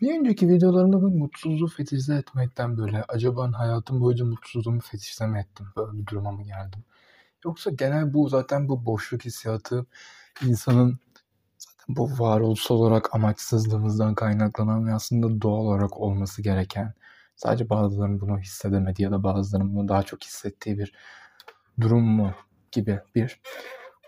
Bir önceki videolarımda ben mutsuzluğu fetişle etmekten böyle acaba hayatım boyunca mutsuzluğumu fetişle mi ettim? Böyle bir duruma mı geldim? Yoksa genel bu zaten bu boşluk hissiyatı insanın zaten bu varoluşsal olarak amaçsızlığımızdan kaynaklanan ve aslında doğal olarak olması gereken sadece bazılarının bunu hissedemediği ya da bazılarının bunu daha çok hissettiği bir durum mu gibi bir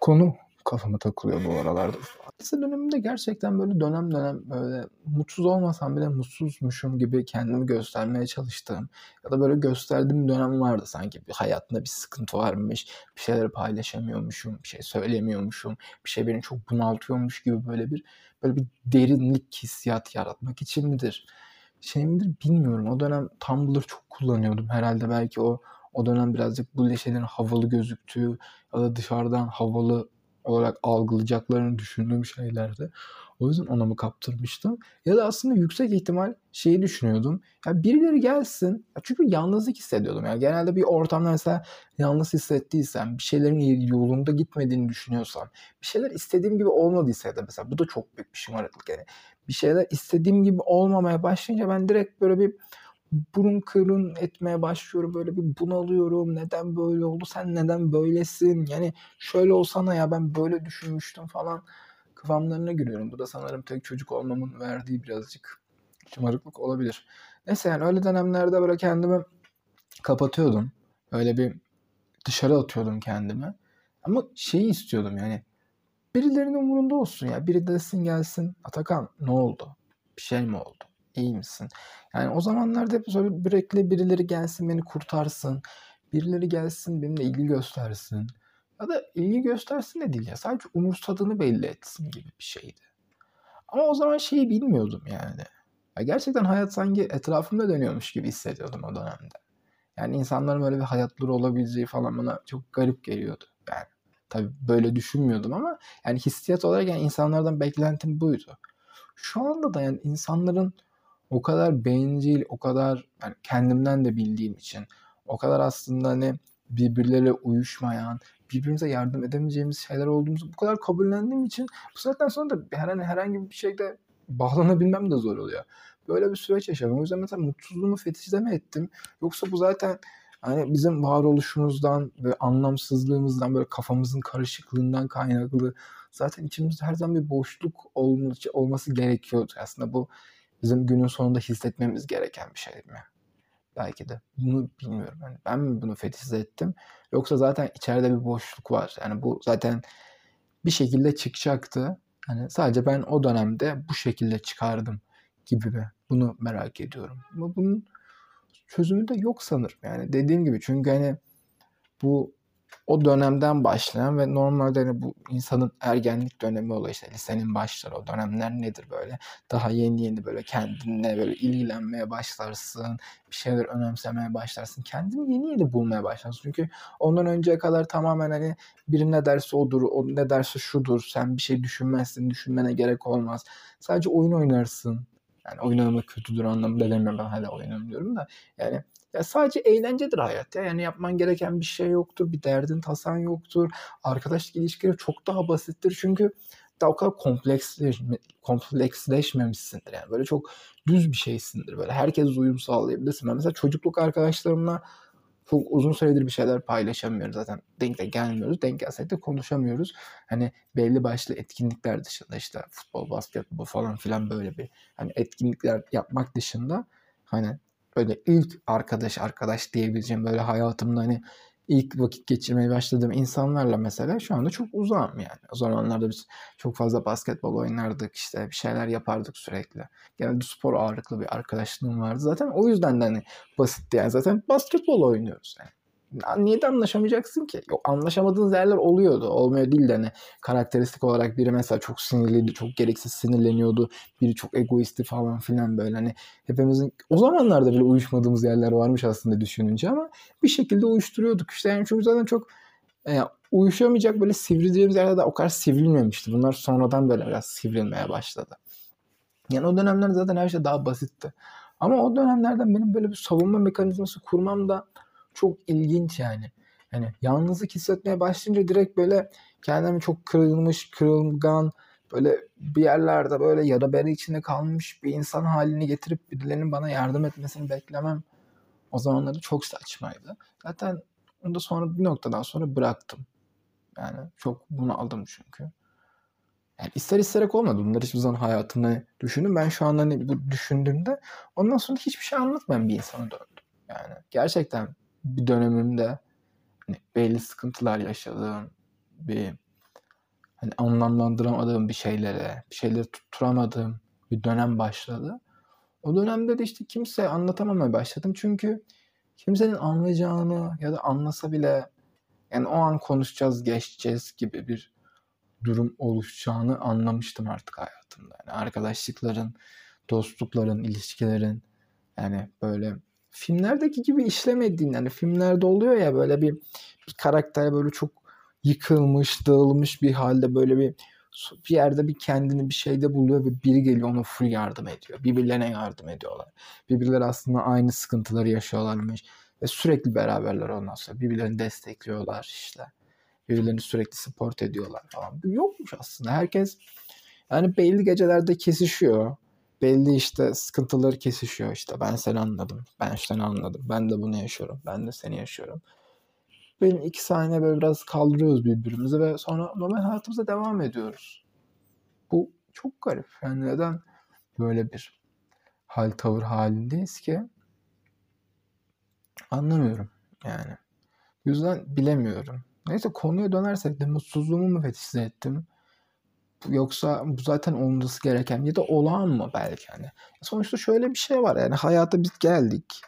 konu kafama takılıyor bu aralarda. Lise döneminde gerçekten böyle dönem dönem böyle mutsuz olmasam bile mutsuzmuşum gibi kendimi göstermeye çalıştığım ya da böyle gösterdiğim dönem vardı sanki bir hayatında bir sıkıntı varmış, bir şeyleri paylaşamıyormuşum, bir şey söylemiyormuşum, bir şey beni çok bunaltıyormuş gibi böyle bir böyle bir derinlik hissiyat yaratmak için midir? Şey midir bilmiyorum. O dönem Tumblr çok kullanıyordum. Herhalde belki o o dönem birazcık bu şeylerin havalı gözüktüğü ya da dışarıdan havalı olarak algılayacaklarını düşündüğüm şeylerdi. O yüzden ona mı kaptırmıştım? Ya da aslında yüksek ihtimal şeyi düşünüyordum. Ya birileri gelsin. Ya çünkü yalnızlık hissediyordum. Yani genelde bir ortamda mesela yalnız hissettiysem, bir şeylerin yolunda gitmediğini düşünüyorsam, bir şeyler istediğim gibi olmadıysa da mesela bu da çok büyük bir şımarıklık yani. Bir şeyler istediğim gibi olmamaya başlayınca ben direkt böyle bir burun kırın etmeye başlıyorum. Böyle bir bunalıyorum. Neden böyle oldu? Sen neden böylesin? Yani şöyle olsana ya ben böyle düşünmüştüm falan kıvamlarına giriyorum. Bu da sanırım tek çocuk olmamın verdiği birazcık şımarıklık olabilir. Neyse yani öyle dönemlerde böyle kendimi kapatıyordum. Öyle bir dışarı atıyordum kendimi. Ama şeyi istiyordum yani birilerinin umurunda olsun ya. Biri desin gelsin. Atakan ne oldu? Bir şey mi oldu? İyi misin? Yani o zamanlarda hep böyle sürekli birileri gelsin beni kurtarsın. Birileri gelsin benimle ilgi göstersin. Ya da ilgi göstersin de değil ya. Sadece umursadığını belli etsin gibi bir şeydi. Ama o zaman şeyi bilmiyordum yani. Ya gerçekten hayat sanki etrafımda dönüyormuş gibi hissediyordum o dönemde. Yani insanların böyle bir hayatları olabileceği falan bana çok garip geliyordu. Yani tabii böyle düşünmüyordum ama yani hissiyat olarak yani insanlardan beklentim buydu. Şu anda da yani insanların o kadar bencil, o kadar yani kendimden de bildiğim için o kadar aslında hani birbirleriyle uyuşmayan, birbirimize yardım edemeyeceğimiz şeyler olduğumuzu bu kadar kabullendiğim için bu saatten sonra da herhangi, herhangi bir şeyde bağlanabilmem de zor oluyor. Böyle bir süreç yaşadım. O yüzden mesela mutsuzluğumu fetişleme ettim. Yoksa bu zaten hani bizim varoluşumuzdan ve anlamsızlığımızdan böyle kafamızın karışıklığından kaynaklı zaten içimizde her zaman bir boşluk olması gerekiyordu. Aslında bu bizim günün sonunda hissetmemiz gereken bir şey mi? Belki de. Bunu bilmiyorum. Yani ben mi bunu fetize ettim? Yoksa zaten içeride bir boşluk var. Yani bu zaten bir şekilde çıkacaktı. Hani sadece ben o dönemde bu şekilde çıkardım gibi mi? Bunu merak ediyorum. Ama bunun çözümü de yok sanırım. Yani dediğim gibi çünkü hani bu o dönemden başlayan ve normalde hani bu insanın ergenlik dönemi oluyor işte lisenin başları o dönemler nedir böyle? Daha yeni yeni böyle kendine böyle ilgilenmeye başlarsın bir şeyler önemsemeye başlarsın. Kendini yeni yeni bulmaya başlarsın. Çünkü ondan önceye kadar tamamen hani biri ne derse odur o ne derse şudur sen bir şey düşünmezsin düşünmene gerek olmaz. Sadece oyun oynarsın. Yani oyun oynamak kötüdür anlamında demiyorum ben hala oyun oynuyorum da. Yani ya sadece eğlencedir hayat ya. Yani yapman gereken bir şey yoktur. Bir derdin tasan yoktur. Arkadaşlık ilişkileri çok daha basittir. Çünkü daha o kadar kompleksleşme, kompleksleşmemişsindir. Yani böyle çok düz bir şeysindir. Böyle herkes uyum sağlayabilirsin. Ben mesela çocukluk arkadaşlarımla çok uzun süredir bir şeyler paylaşamıyoruz zaten. Denk de gelmiyoruz. Denk gelsek de konuşamıyoruz. Hani belli başlı etkinlikler dışında işte futbol, basketbol falan filan böyle bir hani etkinlikler yapmak dışında hani böyle ilk arkadaş arkadaş diyebileceğim böyle hayatımda hani ilk vakit geçirmeye başladığım insanlarla mesela şu anda çok uzağım yani. O zamanlarda biz çok fazla basketbol oynardık işte bir şeyler yapardık sürekli. Genelde spor ağırlıklı bir arkadaşlığım vardı. Zaten o yüzden de hani basitti yani zaten basketbol oynuyoruz yani niye de anlaşamayacaksın ki? Yok anlaşamadığınız yerler oluyordu. Olmuyor değil de hani karakteristik olarak biri mesela çok sinirliydi, çok gereksiz sinirleniyordu. Biri çok egoisti falan filan böyle hani hepimizin o zamanlarda bile uyuşmadığımız yerler varmış aslında düşününce ama bir şekilde uyuşturuyorduk işte yani çünkü zaten çok e, uyuşamayacak böyle sivrildiğimiz yerde de o kadar sivrilmemişti. Bunlar sonradan böyle biraz sivrilmeye başladı. Yani o dönemler zaten her şey daha basitti. Ama o dönemlerden benim böyle bir savunma mekanizması kurmam da çok ilginç yani. Yani yalnızlık hissetmeye başlayınca direkt böyle kendimi çok kırılmış, kırılgan, böyle bir yerlerde böyle yara bere içinde kalmış bir insan halini getirip birilerinin bana yardım etmesini beklemem o zamanları çok saçmaydı. Zaten onu da sonra bir noktadan sonra bıraktım. Yani çok bunu aldım çünkü. Yani ister isterek olmadı. Bunları hiçbir zaman hayatımda düşündüm. Ben şu anda hani bu düşündüğümde ondan sonra hiçbir şey anlatmayan bir insana döndüm. Yani gerçekten bir dönemimde hani belli sıkıntılar yaşadığım bir hani anlamlandıramadığım bir şeylere, bir şeyleri tutturamadığım bir dönem başladı. O dönemde de işte kimseye anlatamamaya başladım. Çünkü kimsenin anlayacağını ya da anlasa bile yani o an konuşacağız, geçeceğiz gibi bir durum oluşacağını anlamıştım artık hayatımda. Yani arkadaşlıkların, dostlukların, ilişkilerin yani böyle filmlerdeki gibi işlemediğin yani filmlerde oluyor ya böyle bir, bir karakter böyle çok yıkılmış, dağılmış bir halde böyle bir bir yerde bir kendini bir şeyde buluyor ve biri geliyor ona full yardım ediyor. Birbirlerine yardım ediyorlar. Birbirleri aslında aynı sıkıntıları yaşıyorlarmış ve sürekli beraberler ondan sonra. Birbirlerini destekliyorlar işte. Birbirlerini sürekli support ediyorlar falan. Yokmuş aslında. Herkes yani belli gecelerde kesişiyor. Belli işte sıkıntıları kesişiyor işte. Ben seni anladım. Ben seni anladım. Ben de bunu yaşıyorum. Ben de seni yaşıyorum. Benim iki saniye böyle biraz kaldırıyoruz birbirimizi ve sonra normal hayatımıza devam ediyoruz. Bu çok garip. Yani neden böyle bir hal tavır halindeyiz ki? Anlamıyorum yani. O yüzden bilemiyorum. Neyse konuya dönersek de mutsuzluğumu mu fetişize ettim? Yoksa bu zaten olması gereken ya da olağan mı belki hani. Sonuçta şöyle bir şey var yani hayata biz geldik.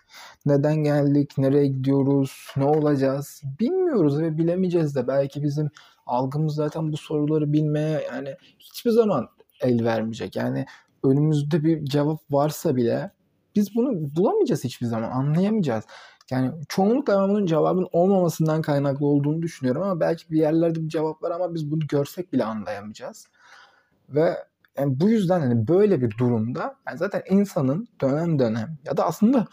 Neden geldik, nereye gidiyoruz, ne olacağız bilmiyoruz ve bilemeyeceğiz de. Belki bizim algımız zaten bu soruları bilmeye yani hiçbir zaman el vermeyecek. Yani önümüzde bir cevap varsa bile biz bunu bulamayacağız hiçbir zaman, anlayamayacağız. Yani çoğunlukla ben bunun cevabın olmamasından kaynaklı olduğunu düşünüyorum ama belki bir yerlerde bir cevap var ama biz bunu görsek bile anlayamayacağız. Ve yani bu yüzden hani böyle bir durumda yani zaten insanın dönem dönem ya da aslında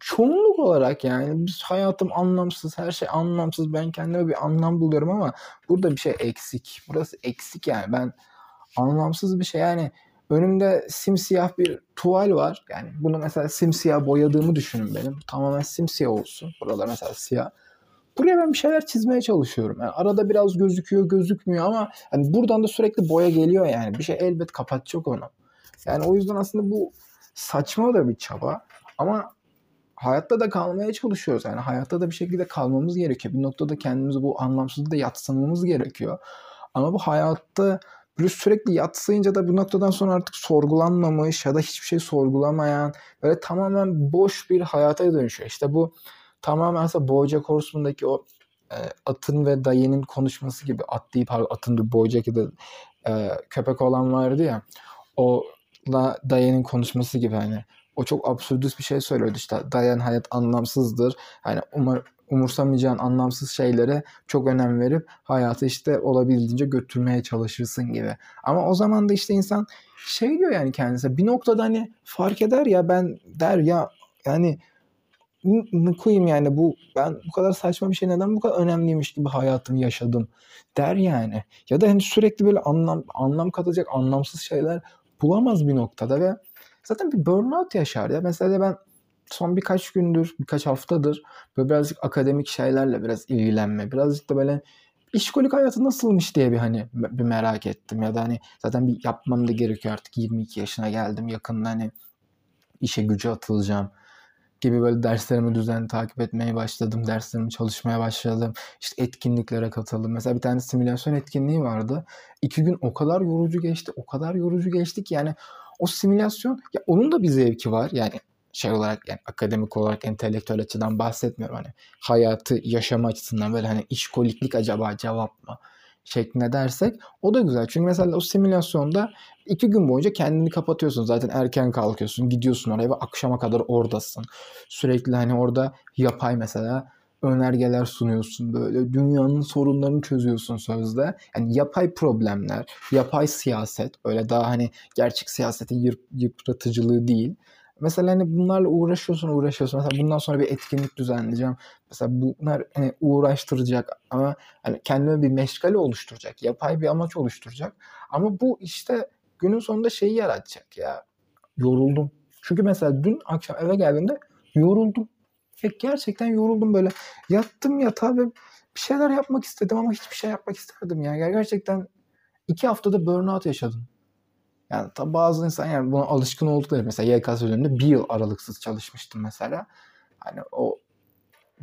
çoğunluk olarak yani biz hayatım anlamsız, her şey anlamsız. Ben kendime bir anlam buluyorum ama burada bir şey eksik. Burası eksik yani. Ben anlamsız bir şey yani önümde simsiyah bir tuval var. Yani bunu mesela simsiyah boyadığımı düşünün benim. Tamamen simsiyah olsun. Buralar mesela siyah. Buraya ben bir şeyler çizmeye çalışıyorum. Yani arada biraz gözüküyor, gözükmüyor ama hani buradan da sürekli boya geliyor yani. Bir şey elbet kapatacak onu. Yani o yüzden aslında bu saçma da bir çaba. Ama hayatta da kalmaya çalışıyoruz. Yani hayatta da bir şekilde kalmamız gerekiyor. Bir noktada kendimizi bu anlamsızlığı da yatsımamız gerekiyor. Ama bu hayatta böyle sürekli yatsıyınca da bu noktadan sonra artık sorgulanmamış ya da hiçbir şey sorgulamayan böyle tamamen boş bir hayata dönüşüyor. İşte bu tamamen aslında Bojack Horseman'daki o e, atın ve dayının konuşması gibi at deyip atın bir Bojack ya da e, köpek olan vardı ya o la Dayan'ın konuşması gibi hani o çok absürdüs bir şey söylüyordu işte Dayan hayat anlamsızdır hani umar, umursamayacağın anlamsız şeylere çok önem verip hayatı işte olabildiğince götürmeye çalışırsın gibi. Ama o zaman da işte insan şey diyor yani kendisi bir noktada hani fark eder ya ben der ya yani koyayım yani bu ben bu kadar saçma bir şey neden bu kadar önemliymiş gibi hayatımı yaşadım der yani. Ya da hani sürekli böyle anlam anlam katacak anlamsız şeyler bulamaz bir noktada ve zaten bir burnout yaşar ya. Mesela ben son birkaç gündür, birkaç haftadır böyle birazcık akademik şeylerle biraz ilgilenme, birazcık da böyle işkolik hayatı nasılmış diye bir hani bir merak ettim ya da hani zaten bir yapmam da gerekiyor artık 22 yaşına geldim yakında hani işe gücü atılacağım gibi böyle derslerimi düzenli takip etmeye başladım. Derslerimi çalışmaya başladım. İşte etkinliklere katıldım. Mesela bir tane simülasyon etkinliği vardı. İki gün o kadar yorucu geçti. O kadar yorucu geçti ki yani o simülasyon ya onun da bir zevki var. Yani şey olarak yani akademik olarak entelektüel açıdan bahsetmiyorum. Hani hayatı yaşama açısından böyle hani işkoliklik acaba cevap mı? şeklinde dersek o da güzel. Çünkü mesela o simülasyonda iki gün boyunca kendini kapatıyorsun. Zaten erken kalkıyorsun. Gidiyorsun oraya ve akşama kadar oradasın. Sürekli hani orada yapay mesela önergeler sunuyorsun böyle dünyanın sorunlarını çözüyorsun sözde. Yani yapay problemler, yapay siyaset öyle daha hani gerçek siyasetin yıpratıcılığı değil. Mesela hani bunlarla uğraşıyorsun uğraşıyorsun. Mesela bundan sonra bir etkinlik düzenleyeceğim. Mesela bunlar hani uğraştıracak ama hani kendime bir meşgale oluşturacak. Yapay bir amaç oluşturacak. Ama bu işte günün sonunda şeyi yaratacak ya. Yoruldum. Çünkü mesela dün akşam eve geldiğimde yoruldum. Ya gerçekten yoruldum böyle. Yattım yatağa ve bir şeyler yapmak istedim ama hiçbir şey yapmak istemedim ya. Gerçekten iki haftada burnout yaşadım. Yani tabi bazı insan yani buna alışkın oldukları mesela YKS döneminde bir yıl aralıksız çalışmıştım mesela. Hani o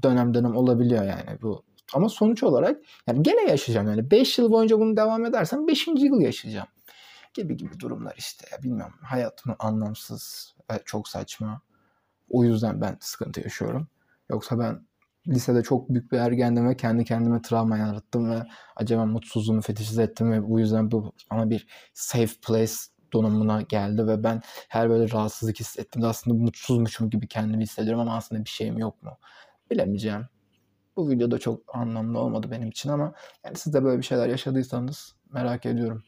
dönem dönem olabiliyor yani bu. Ama sonuç olarak yani gene yaşayacağım yani 5 yıl boyunca bunu devam edersem 5. yıl yaşayacağım. Gibi gibi durumlar işte ya bilmiyorum. Hayatım anlamsız ve çok saçma. O yüzden ben sıkıntı yaşıyorum. Yoksa ben lisede çok büyük bir ergendim ve kendi kendime travma yarattım ve acaba mutsuzluğumu fetişize ettim ve bu yüzden bu bana bir safe place donumuna geldi ve ben her böyle rahatsızlık hissettiğimde aslında mutsuzmuşum gibi kendimi hissediyorum ama aslında bir şeyim yok mu? Bilemeyeceğim. Bu videoda çok anlamlı olmadı benim için ama yani siz de böyle bir şeyler yaşadıysanız merak ediyorum.